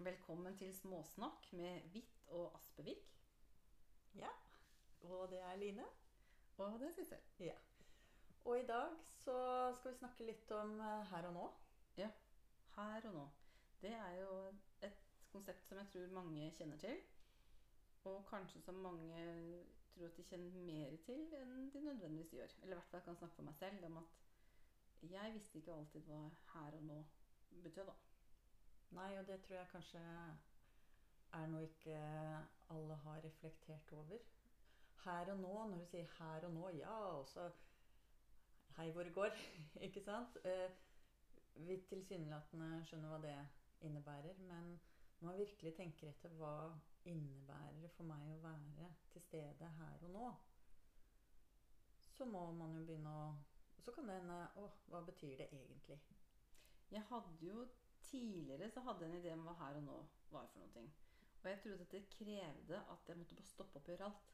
Velkommen til Småsnakk med Hvitt og Aspevik. Ja. Og det er Line. Og det er Sissel. Ja. Og i dag så skal vi snakke litt om eh, her og nå. Ja. Her og nå. Det er jo et konsept som jeg tror mange kjenner til. Og kanskje som mange tror at de kjenner mer til enn de nødvendigvis gjør. Eller i hvert fall jeg kan snakke for meg selv om at jeg visste ikke alltid hva her og nå betød, da. Nei, og det tror jeg kanskje er noe ikke alle har reflektert over. Her og nå, når du sier 'her og nå', ja, og så Hei hvor det går. ikke sant? Eh, vi tilsynelatende skjønner hva det innebærer. Men når man virkelig tenker etter hva innebærer det for meg å være til stede her og nå, så må man jo begynne å Så kan det hende Å, hva betyr det egentlig? Jeg hadde jo Tidligere så hadde jeg en idé om hva her og nå var for noe. Og jeg trodde at det krevde at jeg måtte bare stoppe opp og gjøre alt.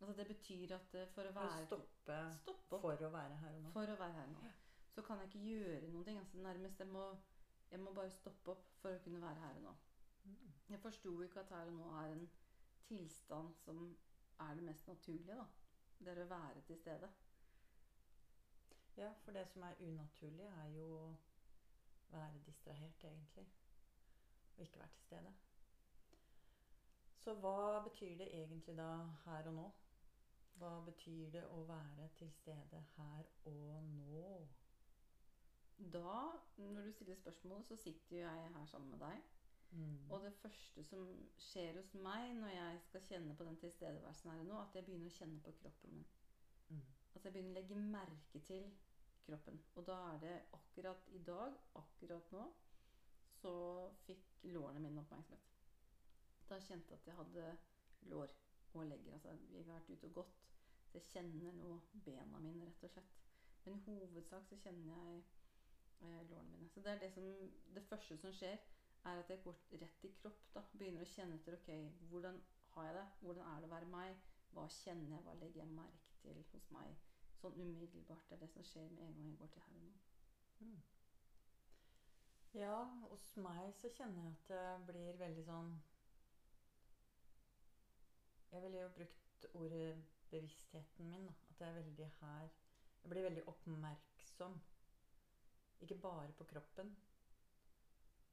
Altså Det betyr at eh, for å være Stoppe, stoppe opp for å være her og nå. for å være her nå, så kan jeg ikke gjøre noen ting. Altså nærmest jeg må, jeg må bare stoppe opp for å kunne være her og nå. Mm. Jeg forsto ikke at her og nå er en tilstand som er det mest naturlige. da. Det er å være til stede. Ja, for det som er unaturlig, er jo være distrahert, egentlig. Og ikke være til stede. Så hva betyr det egentlig da her og nå? Hva betyr det å være til stede her og nå? Da, når du stiller spørsmålet, så sitter jo jeg her sammen med deg. Mm. Og det første som skjer hos meg når jeg skal kjenne på den tilstedeværelsen her og nå, at jeg begynner å kjenne på kroppen min. Mm. At jeg begynner å legge merke til kroppen. Og da er det akkurat i dag, akkurat nå, så fikk lårene mine oppmerksomhet. Da kjente jeg at jeg hadde lår og legger. Altså vi har vært ute og gått, så jeg kjenner nå bena mine, rett og slett. Men i hovedsak så kjenner jeg eh, lårene mine. Så det er det som Det første som skjer, er at jeg går rett i kropp. da, Begynner å kjenne etter ok, hvordan har jeg det? Hvordan er det å være meg? Hva kjenner jeg? Hva legger jeg merke til hos meg? Sånn umiddelbart. Det er det som skjer med en gang jeg går til her og nå. Mm. Ja, hos meg så kjenner jeg at det blir veldig sånn Jeg ville jo brukt ordet bevisstheten min. da, At jeg er veldig her Jeg blir veldig oppmerksom. Ikke bare på kroppen.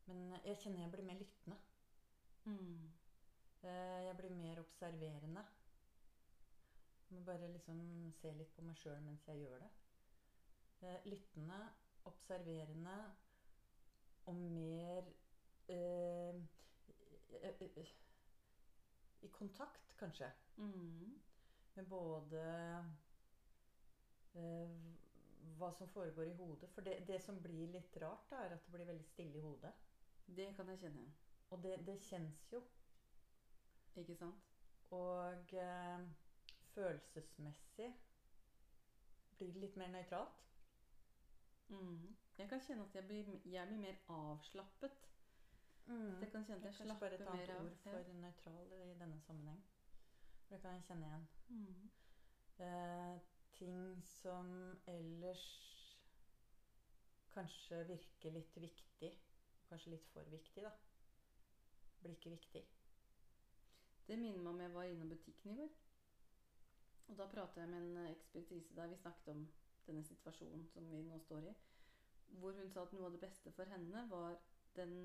Men jeg kjenner jeg blir mer lyttende. Mm. Eh, Jeg blir mer observerende. Må bare liksom se litt på meg sjøl mens jeg gjør det. Eh, Lyttende, observerende og mer eh, eh, eh, I kontakt, kanskje. Mm. Med både eh, hva som foregår i hodet. For det, det som blir litt rart, da, er at det blir veldig stille i hodet. Det kan jeg kjenne. Og det, det kjennes jo. Ikke sant? Og eh, følelsesmessig blir det litt mer nøytralt. Mm. Jeg kan kjenne at jeg blir, jeg blir mer avslappet. Jeg kan kjenne at jeg Kanskje bare et slapper mer av. ord for nøytral i denne sammenheng. For det kan jeg kjenne igjen. Mm. Eh, ting som ellers kanskje virker litt viktig, kanskje litt for viktig, da, blir ikke viktig. Det minner meg om jeg var innom butikken i går. Og da prata jeg med en ekspertise der vi snakket om denne situasjonen som vi nå står i. Hvor hun sa at noe av det beste for henne var den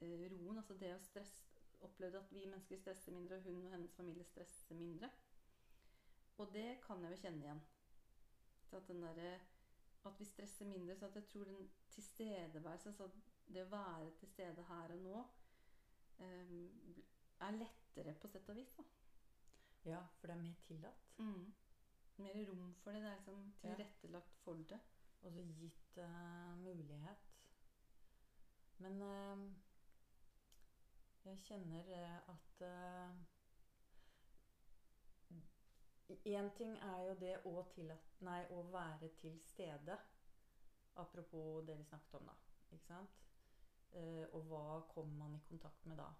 eh, roen. Altså det å stresse Opplevde at vi mennesker stresser mindre, og hun og hennes familie stresser mindre. Og det kan jeg jo kjenne igjen. Så at, den derre- at vi stresser mindre. Så jeg tror den tilstedeværelsen, så det å være til stede her og nå, eh, er lettere på sett og vis. da. Ja, for det er mer tillatt. Mm. Mer rom for det. Det er liksom tilrettelagt for det. Og så gitt uh, mulighet. Men uh, jeg kjenner eh, at Én ting er jo det å, tillat, nei, å være til stede. Apropos det vi snakket om, da. Ikke sant? Og hva kommer man i kontakt med da?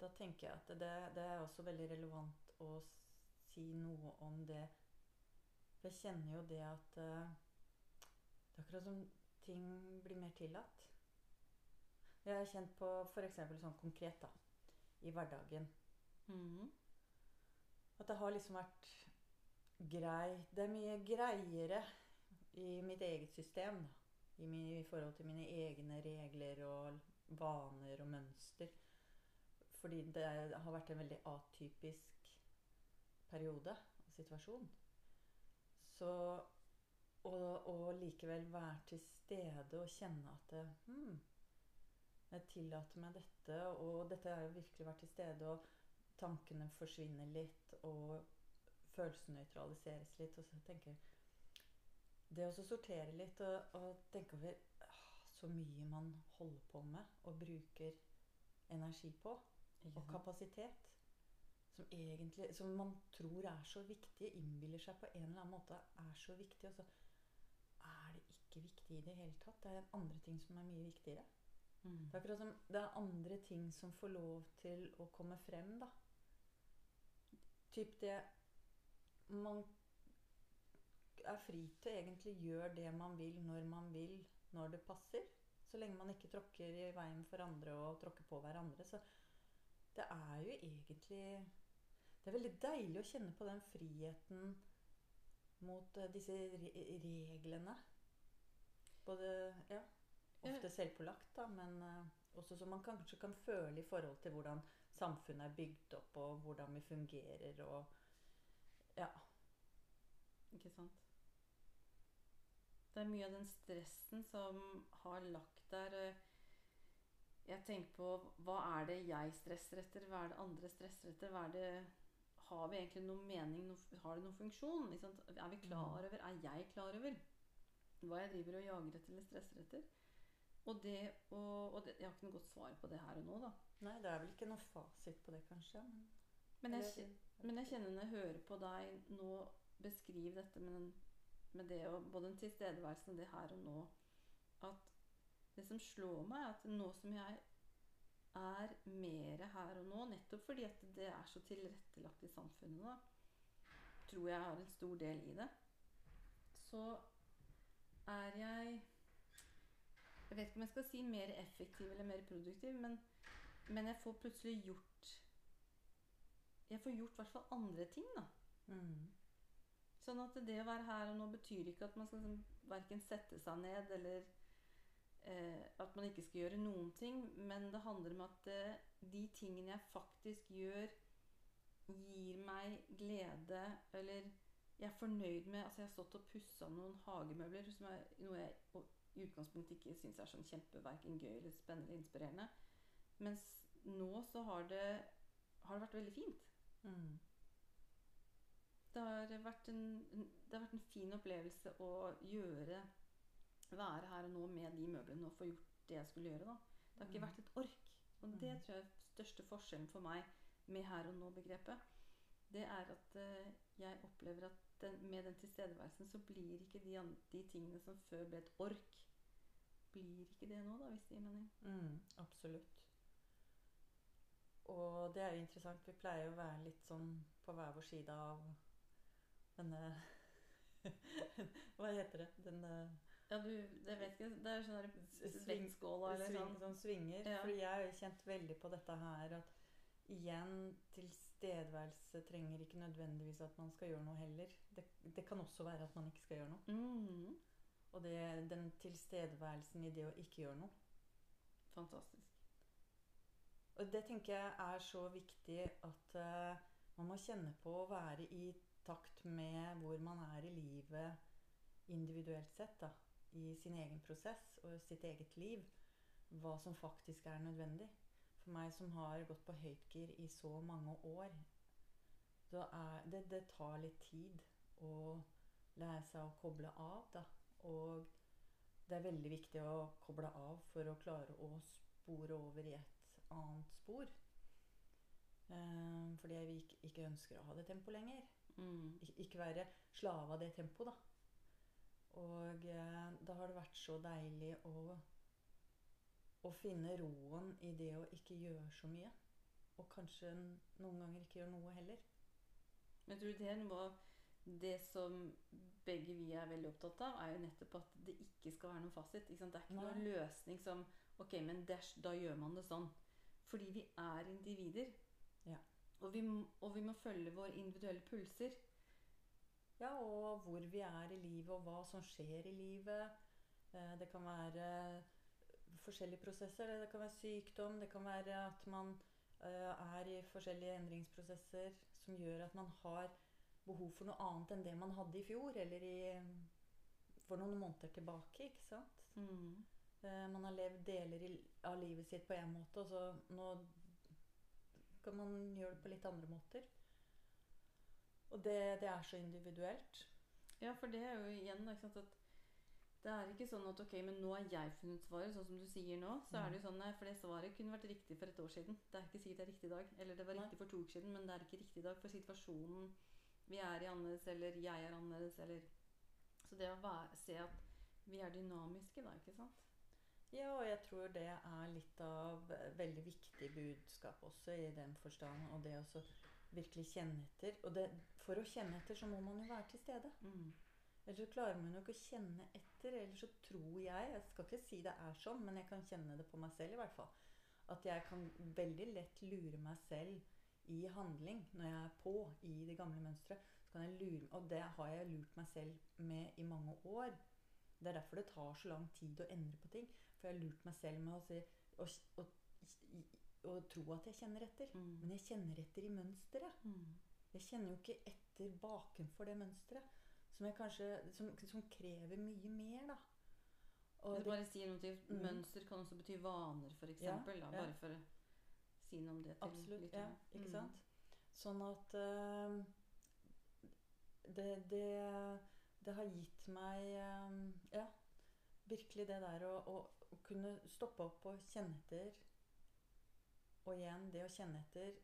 Da tenker jeg at det, det er også veldig relevant å si noe om det. For jeg kjenner jo det at uh, Det er akkurat som ting blir mer tillatt. Jeg har kjent på f.eks. sånn konkret da, i hverdagen Mhm. at det har liksom vært grei Det er mye greiere i mitt eget system. da. I, min, I forhold til mine egne regler og vaner og mønster. Fordi det har vært en veldig atypisk periode og situasjon. Så og likevel være til stede og kjenne at det, hmm, jeg tillater meg dette, og dette har jo virkelig vært til stede, og tankene forsvinner litt, og følelsene nøytraliseres litt. Og så tenker Det å sortere litt og, og tenke over ah, så mye man holder på med og bruker energi på, og kapasitet, som egentlig Som man tror er så viktig, innbiller seg på en eller annen måte er så viktig, og så er det ikke viktig i det hele tatt. Det er andre ting som er mye viktigere. Mm. Det er akkurat som det er andre ting som får lov til å komme frem, da. Typ det Man er fri til egentlig gjøre det man vil, når man vil, når det passer. Så lenge man ikke tråkker i veien for andre og tråkker på hverandre. Så det er jo egentlig Det er veldig deilig å kjenne på den friheten mot eh, disse reglene. Både Ja, ofte selvpålagt, da, men eh, også som man kanskje kan føle i forhold til hvordan samfunnet er bygd opp, og hvordan vi fungerer, og Ja. Ikke sant? Det er mye av den stressen som har lagt der eh, Jeg tenker på hva er det jeg stresser etter? Hva er det andre stresser etter? Er det, har vi egentlig noen mening? Noe, har det noen funksjon? Er vi klar Mm. over? Er jeg klar over hva jeg driver og jager etter eller stresser etter? Og det, og, og det, Jeg har ikke noe godt svar på det her og nå, da. Nei, det er vel ikke noe fasit på det, kanskje. Men, Men jeg, men jeg kjenner når jeg hører på deg nå beskrive dette med, den, med det og både den tilstedeværelsen og det her og nå, at det som slår meg, er at nå som jeg er mer her og nå, nettopp fordi at det er så tilrettelagt i samfunnet nå, tror jeg har en stor del i det, så er jeg Jeg vet ikke om jeg skal si mer effektiv eller mer produktiv, men, men jeg får plutselig gjort Jeg får gjort i hvert fall andre ting, da. mm, Sånn at det å være her og nå betyr ikke at man skal liksom, verken sette seg ned eller at man ikke skal gjøre noen ting, men det handler om at eh, de tingene jeg faktisk gjør, gir meg glede, eller jeg er fornøyd med Altså, jeg har stått og pussa noen hagemøbler, som er noe jeg i utgangspunktet ikke syns er sånn kjempeverken gøy eller spennende eller inspirerende. Mens nå så har det, har det vært veldig fint. mm, Det har vært en, en- det har vært en fin opplevelse å gjøre Være her og nå med de møblene og få gjort det jeg skulle gjøre. da. Det har ikke Mm. vært et ork. Og det Mm. tror jeg er største forskjellen for meg med her og nå-begrepet. Det er at eh, jeg opplever at den, med den tilstedeværelsen så blir ikke de, de tingene som før ble et ork, blir ikke det nå, da, hvis det gir mening. mm, absolutt. Og det er jo interessant. Vi pleier jo å være litt sånn på hver vår side av denne Hva heter det? Denne Ja, du, det vet ikke, det er sånn vektskåla eller sving, sånn. Som svinger. Ja. Fordi jeg har jo kjent veldig på dette her at igjen, tilstedeværelse trenger ikke nødvendigvis at man skal gjøre noe heller. Det, det kan også være at man ikke skal gjøre noe. Mm, Og det, den tilstedeværelsen i det å ikke gjøre noe. fantastisk. Og det tenker jeg er så viktig at uh, man må kjenne på å være i takt med hvor man er i livet individuelt sett. da, I sin egen prosess og sitt eget liv. Hva som faktisk er nødvendig. For meg som har gått på høytgir i så mange år, så er det, det tar litt tid å lære seg å koble av. da, Og det er veldig viktig å koble av for å klare å spore over i et annet spor. Eh, fordi vi ikke, ikke ønsker å ha det tempoet lenger. Mm. Ik ikke være slave av det tempoet, da. Og eh, da har det vært så deilig å, å finne roen i det å ikke gjøre så mye. Og kanskje noen ganger ikke gjøre noe heller. Men tror tror det er noe det som begge vi er veldig opptatt av, er jo nettopp at det ikke skal være noen fasit. Det er ikke Nei. noen løsning som Ok, men er- da gjør man det sånn. Fordi vi er individer. Ja. Og, vi, og vi må følge våre individuelle pulser. Ja, og hvor vi er i livet, og hva som skjer i livet. Eh, Det kan være forskjellige prosesser. Det kan være sykdom, det kan være at man eh, er i forskjellige endringsprosesser som gjør at man har behov for noe annet enn det man hadde i fjor, eller i, for noen måneder tilbake, ikke sant? Mm. Eh, Man har levd deler av livet sitt på en måte, og så nå kan man gjøre det på litt andre måter. Og det, det er så individuelt. Ja, for det er jo igjen sant, at det er ikke sånn at ok, men nå har jeg funnet svaret, sånn som du sier nå. Så er det jo sånn, nei, for det svaret kunne vært riktig for et år siden. Det er ikke sikkert det er riktig i dag. Eller det var Nei. riktig for to uker siden, men det er ikke riktig i dag. For situasjonen vi er i annerledes, eller jeg er annerledes, eller Så det å være, se at vi er dynamiske, da, ikke sant? Ja, og jeg tror det er litt av veldig viktig budskap også i den forstand. Og det å virkelig kjenne etter. Og det, for å kjenne etter så må man jo være til stede. Mm. Ellers så klarer man jo ikke å kjenne etter. Eller så tror jeg Jeg skal ikke si det er sånn, men jeg kan kjenne det på meg selv i hvert fall. At jeg kan veldig lett lure meg selv i handling når jeg er på i det gamle mønsteret. Så kan jeg lure, og det har jeg lurt meg selv med i mange år. Det er derfor det tar så lang tid å endre på ting. For jeg har lurt meg selv med å si og, å, å tro at jeg kjenner etter. Mm. Men jeg kjenner etter i mønsteret. Mm. Jeg kjenner jo ikke etter bakenfor det mønsteret. Som, kanskje, som, som krever mye mer, da. Og Jeg det, bare si noe til Mm. Mønster kan også bety vaner, for Ja, ja. bare for å si noe om det til absolutt. Ja, ikke Mm. sant? Sånn at uh, det, det, det har gitt meg uh, Ja, virkelig det der å, å, å kunne stoppe opp og kjenne etter. Og igjen, det å kjenne etter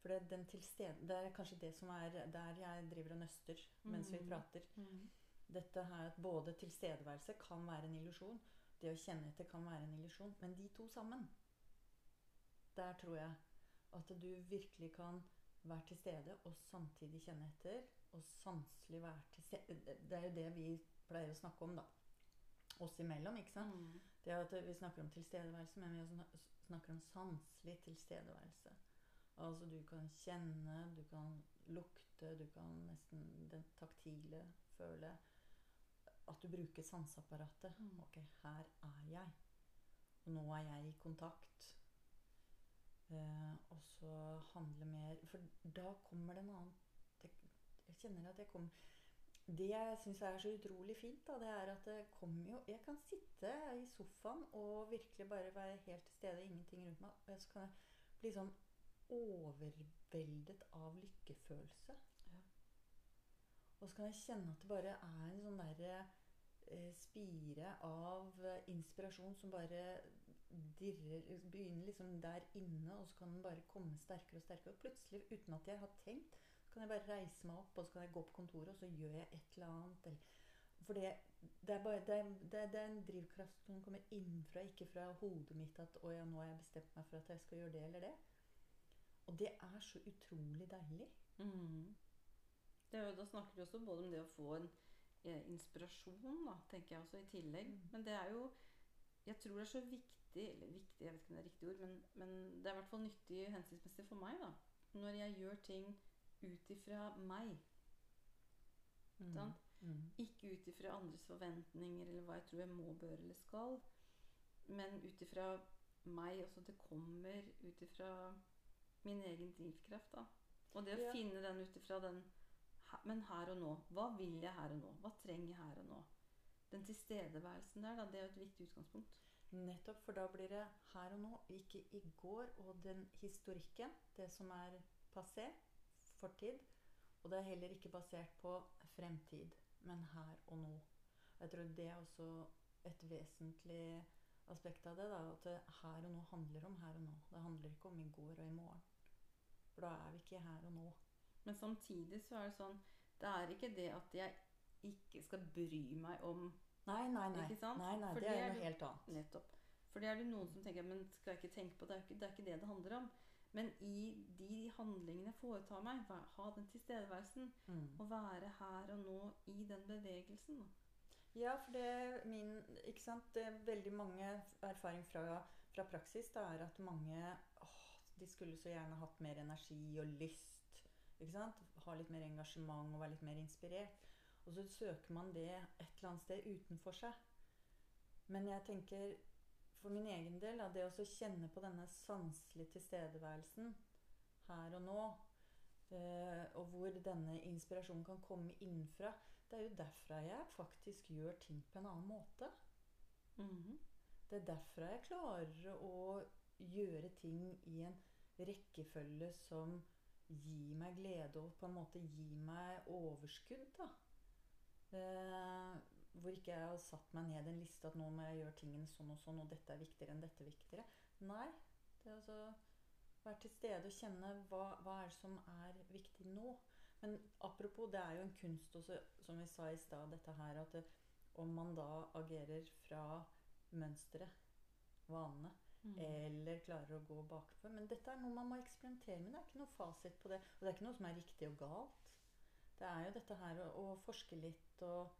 For det, den tilsted, det er kanskje det som er der jeg driver og nøster mens vi Mm. prater. Mm. Dette her at både tilstedeværelse kan være en illusjon, det å kjenne etter kan være en illusjon, men de to sammen Der tror jeg at du virkelig kan være til stede og samtidig kjenne etter, og sanselig være til stede. Det er jo det vi pleier å snakke om, da. Oss imellom, ikke sant? Mm. Det at Vi snakker om tilstedeværelse, men vi snakker om sanselig tilstedeværelse. Altså du kan kjenne, du kan lukte, du kan nesten den taktile føle. At du bruker sanseapparatet. Mm. Ok, her er jeg. Og nå er jeg i kontakt. Eh, og så handle mer For da kommer det en annen Jeg kjenner at jeg kommer det jeg syns er så utrolig fint, da, det er at det kommer jo Jeg kan sitte i sofaen og virkelig bare være helt til stede, ingenting rundt meg. Og så kan jeg bli sånn overveldet av lykkefølelse. Ja. Og så kan jeg kjenne at det bare er en sånn derre eh, spire av eh, inspirasjon som bare dirrer Begynner liksom der inne, og så kan den bare komme sterkere og sterkere. Og plutselig, uten at jeg har tenkt, kan jeg bare reise meg opp, og så kan jeg gå på kontoret, og så gjør jeg et eller annet. Eller, for det, det, er bare, det, det, det er en drivkraft som kommer innenfra, ikke fra hodet mitt at 'Å ja, nå har jeg bestemt meg for at jeg skal gjøre det eller det'. Og det er så utrolig deilig. Mm. Det jo, da snakker vi også både om det å få en eh, inspirasjon, da, tenker jeg også i tillegg. Mm. Men det er jo Jeg tror det er så viktig Eller viktig, jeg vet ikke om det er riktig ord, men, men det er i hvert fall nyttig hensiktsmessig for meg, da. Når jeg gjør ting ut ifra meg. Sant? Mm. Ikke ut ifra andres forventninger eller hva jeg tror jeg må, bør eller skal. Men ut ifra meg. Også det kommer ut ifra min egen drivkraft. da. Og det å Ja. finne den ut ifra den Men her og nå. Hva vil jeg her og nå? Hva trenger jeg her og nå? Den tilstedeværelsen der, da, det er jo et viktig utgangspunkt. Nettopp, for da blir det her og nå, ikke i går. Og den historikken, det som er passé, fortid. Og det er heller ikke basert på fremtid, men her og nå. Jeg tror det er også et vesentlig aspekt av det. Da, at det her og nå handler om her og nå. Det handler ikke om i går og i morgen. For da er vi ikke her og nå. Men samtidig så er det sånn Det er ikke det at jeg ikke skal bry meg om Nei, nei, nei. Ikke sant? nei, nei det det er noe helt annet. Nettopp. For det er det noen som tenker Men skal jeg ikke tenke på det? Er ikke, det er ikke det det handler om. Men i de handlingene jeg foretar meg, ha den tilstedeværelsen. Mm. Og være her og nå i den bevegelsen. Ja, for det min Ikke sant. Det er veldig mange erfaring fra, fra praksis det er at mange åh, de skulle så gjerne hatt mer energi og lyst. Ikke sant? Ha litt mer engasjement og være litt mer inspirert. Og så søker man det et eller annet sted utenfor seg. Men jeg tenker for min egen del da, det å kjenne på denne sanselige tilstedeværelsen her og nå, eh, og hvor denne inspirasjonen kan komme innenfra, det er jo derfra jeg faktisk gjør ting på en annen måte. Mhm. Det er derfra jeg klarer å gjøre ting i en rekkefølge som gir meg glede og på en måte gir meg overskudd. da. Eh, hvor ikke jeg har satt meg ned en liste at nå må jeg gjøre tingene sånn og sånn, og dette er viktigere enn dette er viktigere. Nei. Det er altså være til stede og kjenne hva, hva er det som er viktig nå. Men apropos, det er jo en kunst også, som vi sa i stad, dette her at det, om man da agerer fra mønsteret, vanene, Mm. eller klarer å gå bakfor. Men dette er noe man må eksperimentere med. Det er ikke noe fasit på det. Og det er ikke noe som er riktig og galt. Det er jo dette her å, å forske litt og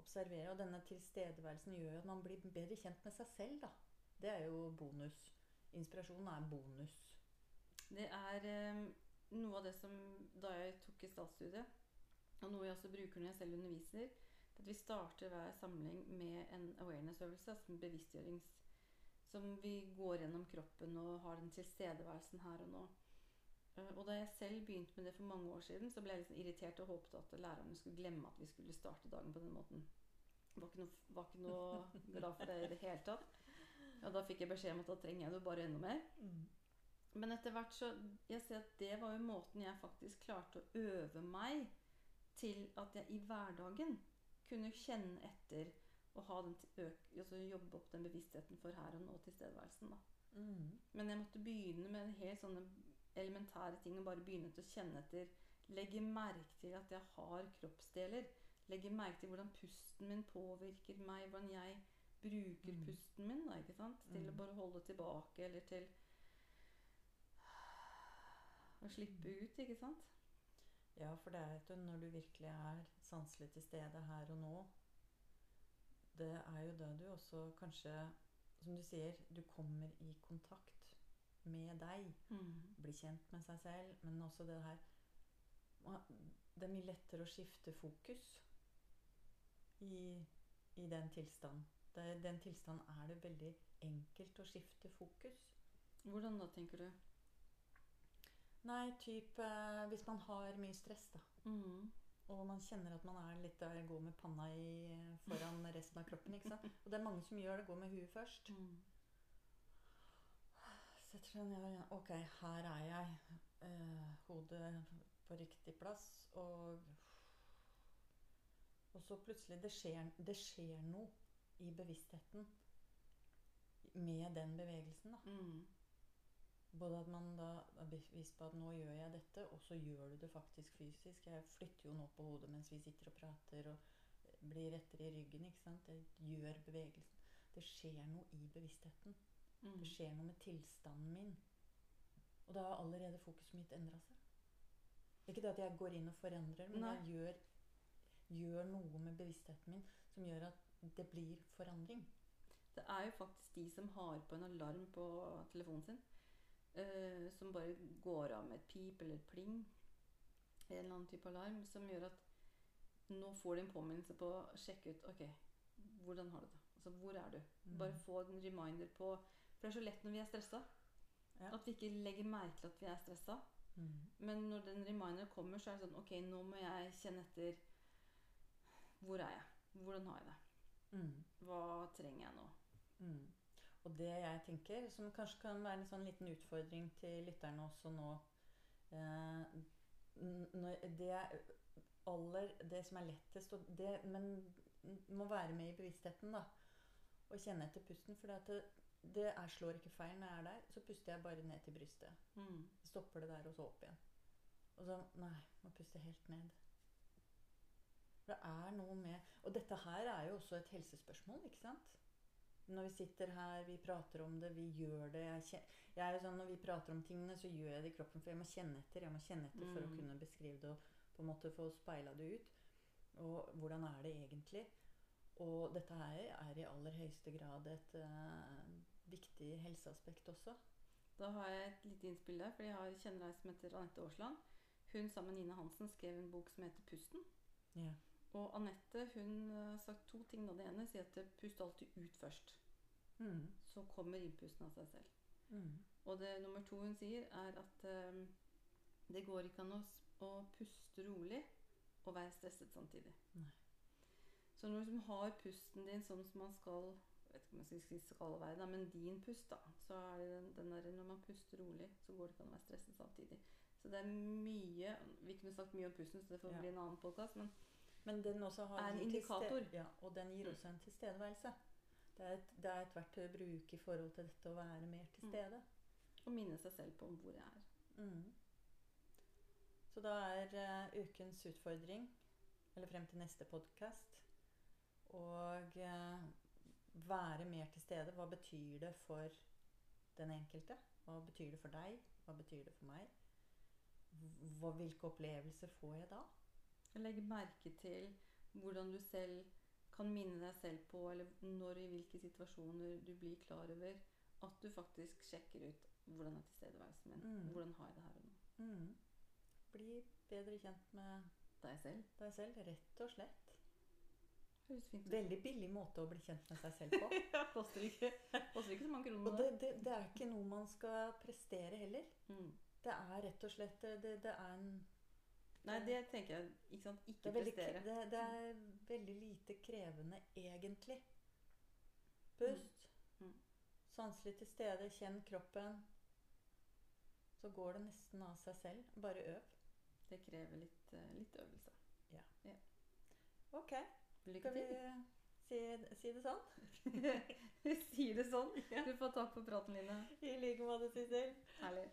observere. Og denne tilstedeværelsen gjør jo at man blir bedre kjent med seg selv, da. Det er jo bonus. Inspirasjonen er bonus. Det er eh, noe av det som da jeg tok i statsstudiet, og noe jeg også bruker når jeg selv underviser, at vi starter hver samling med en awareness-øvelse, altså en bevisstgjørings... Som vi går gjennom kroppen og har den tilstedeværelsen her og nå. Eh, Og da jeg selv begynte med det for mange år siden, så ble jeg sånn irritert og håpet at lærerne skulle glemme at vi skulle starte dagen på den måten. Var ikke noe, var ikke noe glad for det i det hele tatt. Og da fikk jeg beskjed om at da trenger jeg det bare enda mer. Men etter hvert så Jeg ser at det var jo måten jeg faktisk klarte å øve meg til at jeg i hverdagen kunne kjenne etter og ha den til øk, altså jobbe opp den bevisstheten for her og nå tilstedeværelsen. da. Mm. Men jeg måtte begynne med en helt sånne elementære ting og bare begynne til å kjenne etter. Legge merke til at jeg har kroppsdeler. Legge merke til hvordan pusten min påvirker meg, hvordan jeg bruker Mm. pusten min. Da, ikke sant? Til å Mm. bare holde tilbake, eller til å slippe ut, ikke sant? Ja, for det er jo når du virkelig er sanselig til stede her og nå Det er jo da du også kanskje, som du sier, du kommer i kontakt med deg. bli kjent med seg selv, men også det her Det er mye lettere å skifte fokus i, i den tilstanden. Er- den tilstanden er det veldig enkelt å skifte fokus. Hvordan da, tenker du? Nei, typ eh, hvis man har mye stress, da. Mm. Og man kjenner at man er litt der, går med panna i, foran resten av kroppen. ikke sant? Og det er mange som gjør det. Går med huet først. Mm. Setter seg ned og igjen. Ok, her er jeg. Eh, hodet på riktig plass. Og, og så plutselig det skjer, det skjer noe i bevisstheten med den bevegelsen. da. Mm. Både at man da er bevisst på at nå gjør jeg dette, og så gjør du det faktisk fysisk. Jeg flytter jo nå på hodet mens vi sitter og prater og blir rettere i ryggen. ikke sant? Jeg gjør bevegelsen. Det skjer noe i bevisstheten. Mm. Det skjer noe med tilstanden min. Og da har allerede fokuset mitt endra seg. Ikke det at jeg går inn og forandrer, men Nei. jeg gjør, gjør noe med bevisstheten min som gjør at det blir forandring. Det er jo faktisk de som har på en alarm på telefonen sin, uh, som bare går av med et pip eller et pling, en eller annen type alarm, som gjør at nå får de en påminnelse på å sjekke ut Ok, hvordan har du det? Altså, hvor er du? Bare få en reminder på For det er så lett når vi er stressa. Ja. At vi ikke legger merke til at vi er stressa. Mm. Men når den reminder kommer, så er det sånn Ok, nå må jeg kjenne etter Hvor er jeg? Hvordan har jeg det? Mm. Hva trenger jeg nå? Mm. Og det jeg tenker, som kanskje kan være en sånn liten utfordring til lytterne også nå eh, det, er aller, det som er lettest det, Men må være med i bevisstheten, da. Og kjenne etter pusten. For det, det er, slår ikke feil når jeg er der. Så puster jeg bare ned til brystet. Mm. Stopper det der, og så opp igjen. Og så Nei, må puste helt ned. For det er noe med Og dette her er jo også et helsespørsmål, ikke sant? Når vi sitter her, vi prater om det, vi gjør det jeg, kjen- jeg er jo sånn, Når vi prater om tingene, så gjør jeg det i kroppen, for jeg må kjenne etter. Jeg må kjenne etter for å Mm. kunne beskrive det og på en måte få speila det ut. Og hvordan er det egentlig? Og dette her er i aller høyeste grad et eh, viktig helseaspekt også. Da har jeg et lite innspill der, for jeg har kjenner ei som heter Anette Aasland. Hun sammen med Nina Hansen skrev en bok som heter 'Pusten'. Ja. Og Anette hun har sagt to ting. Da. Det ene sier at pust alltid ut først. Mm. Så kommer innpusten av seg selv. Mm. Og det nummer to hun sier, er at um, det går ikke an å, å puste rolig og være stresset samtidig. Nei. Så når du har pusten din sånn som man skal vet ikke om jeg skal skal være, da, men din pust, da, så er det den, den der, når man puster rolig, så går det ikke an å være stresset samtidig. Så det er mye Vi kunne sagt mye om pusten, så det får Ja. bli en annen podkast. Men Men den også har Er en indikator. Ja, og den gir Mm. også en tilstedeværelse. Det er, et, det er et verktøy å bruke i forhold til dette å være mer til Mm. Og minne seg selv på hvor jeg er. Mm. Så da er uh, ukens utfordring, eller frem til neste podkast, og eh, være mer til stede. Hva betyr det for den enkelte? Hva betyr det for deg? Hva betyr det for meg? Hva, hvilke opplevelser får jeg da? Legg merke til hvordan du selv kan minne deg selv på, eller når i hvilke situasjoner du blir klar over at du faktisk sjekker ut hvordan er tilstedeværelsen min. Mm. Hvordan har jeg det her og nå. Mm. Bli bedre kjent med Deg selv. deg selv, rett og slett. Veldig billig måte å bli kjent med seg selv på. Ja, koster ikke, koster ikke så mange Og det, det, det er ikke noe man skal prestere heller. Mm. Det er rett og slett Det, det, det er en Nei, det tenker jeg ikke sant. Ikke veldig, prestere. det, det er veldig lite krevende, egentlig. Pust. Mm. Sanselig til stede. Kjenn kroppen. Så går det nesten av seg selv. Bare øv. Det krever litt, eh, litt øvelse. Ok, Lykke skal vi si, si det sånn? si det sånn. Du får takk for praten, Line. I like måte, Sissel. Herlig.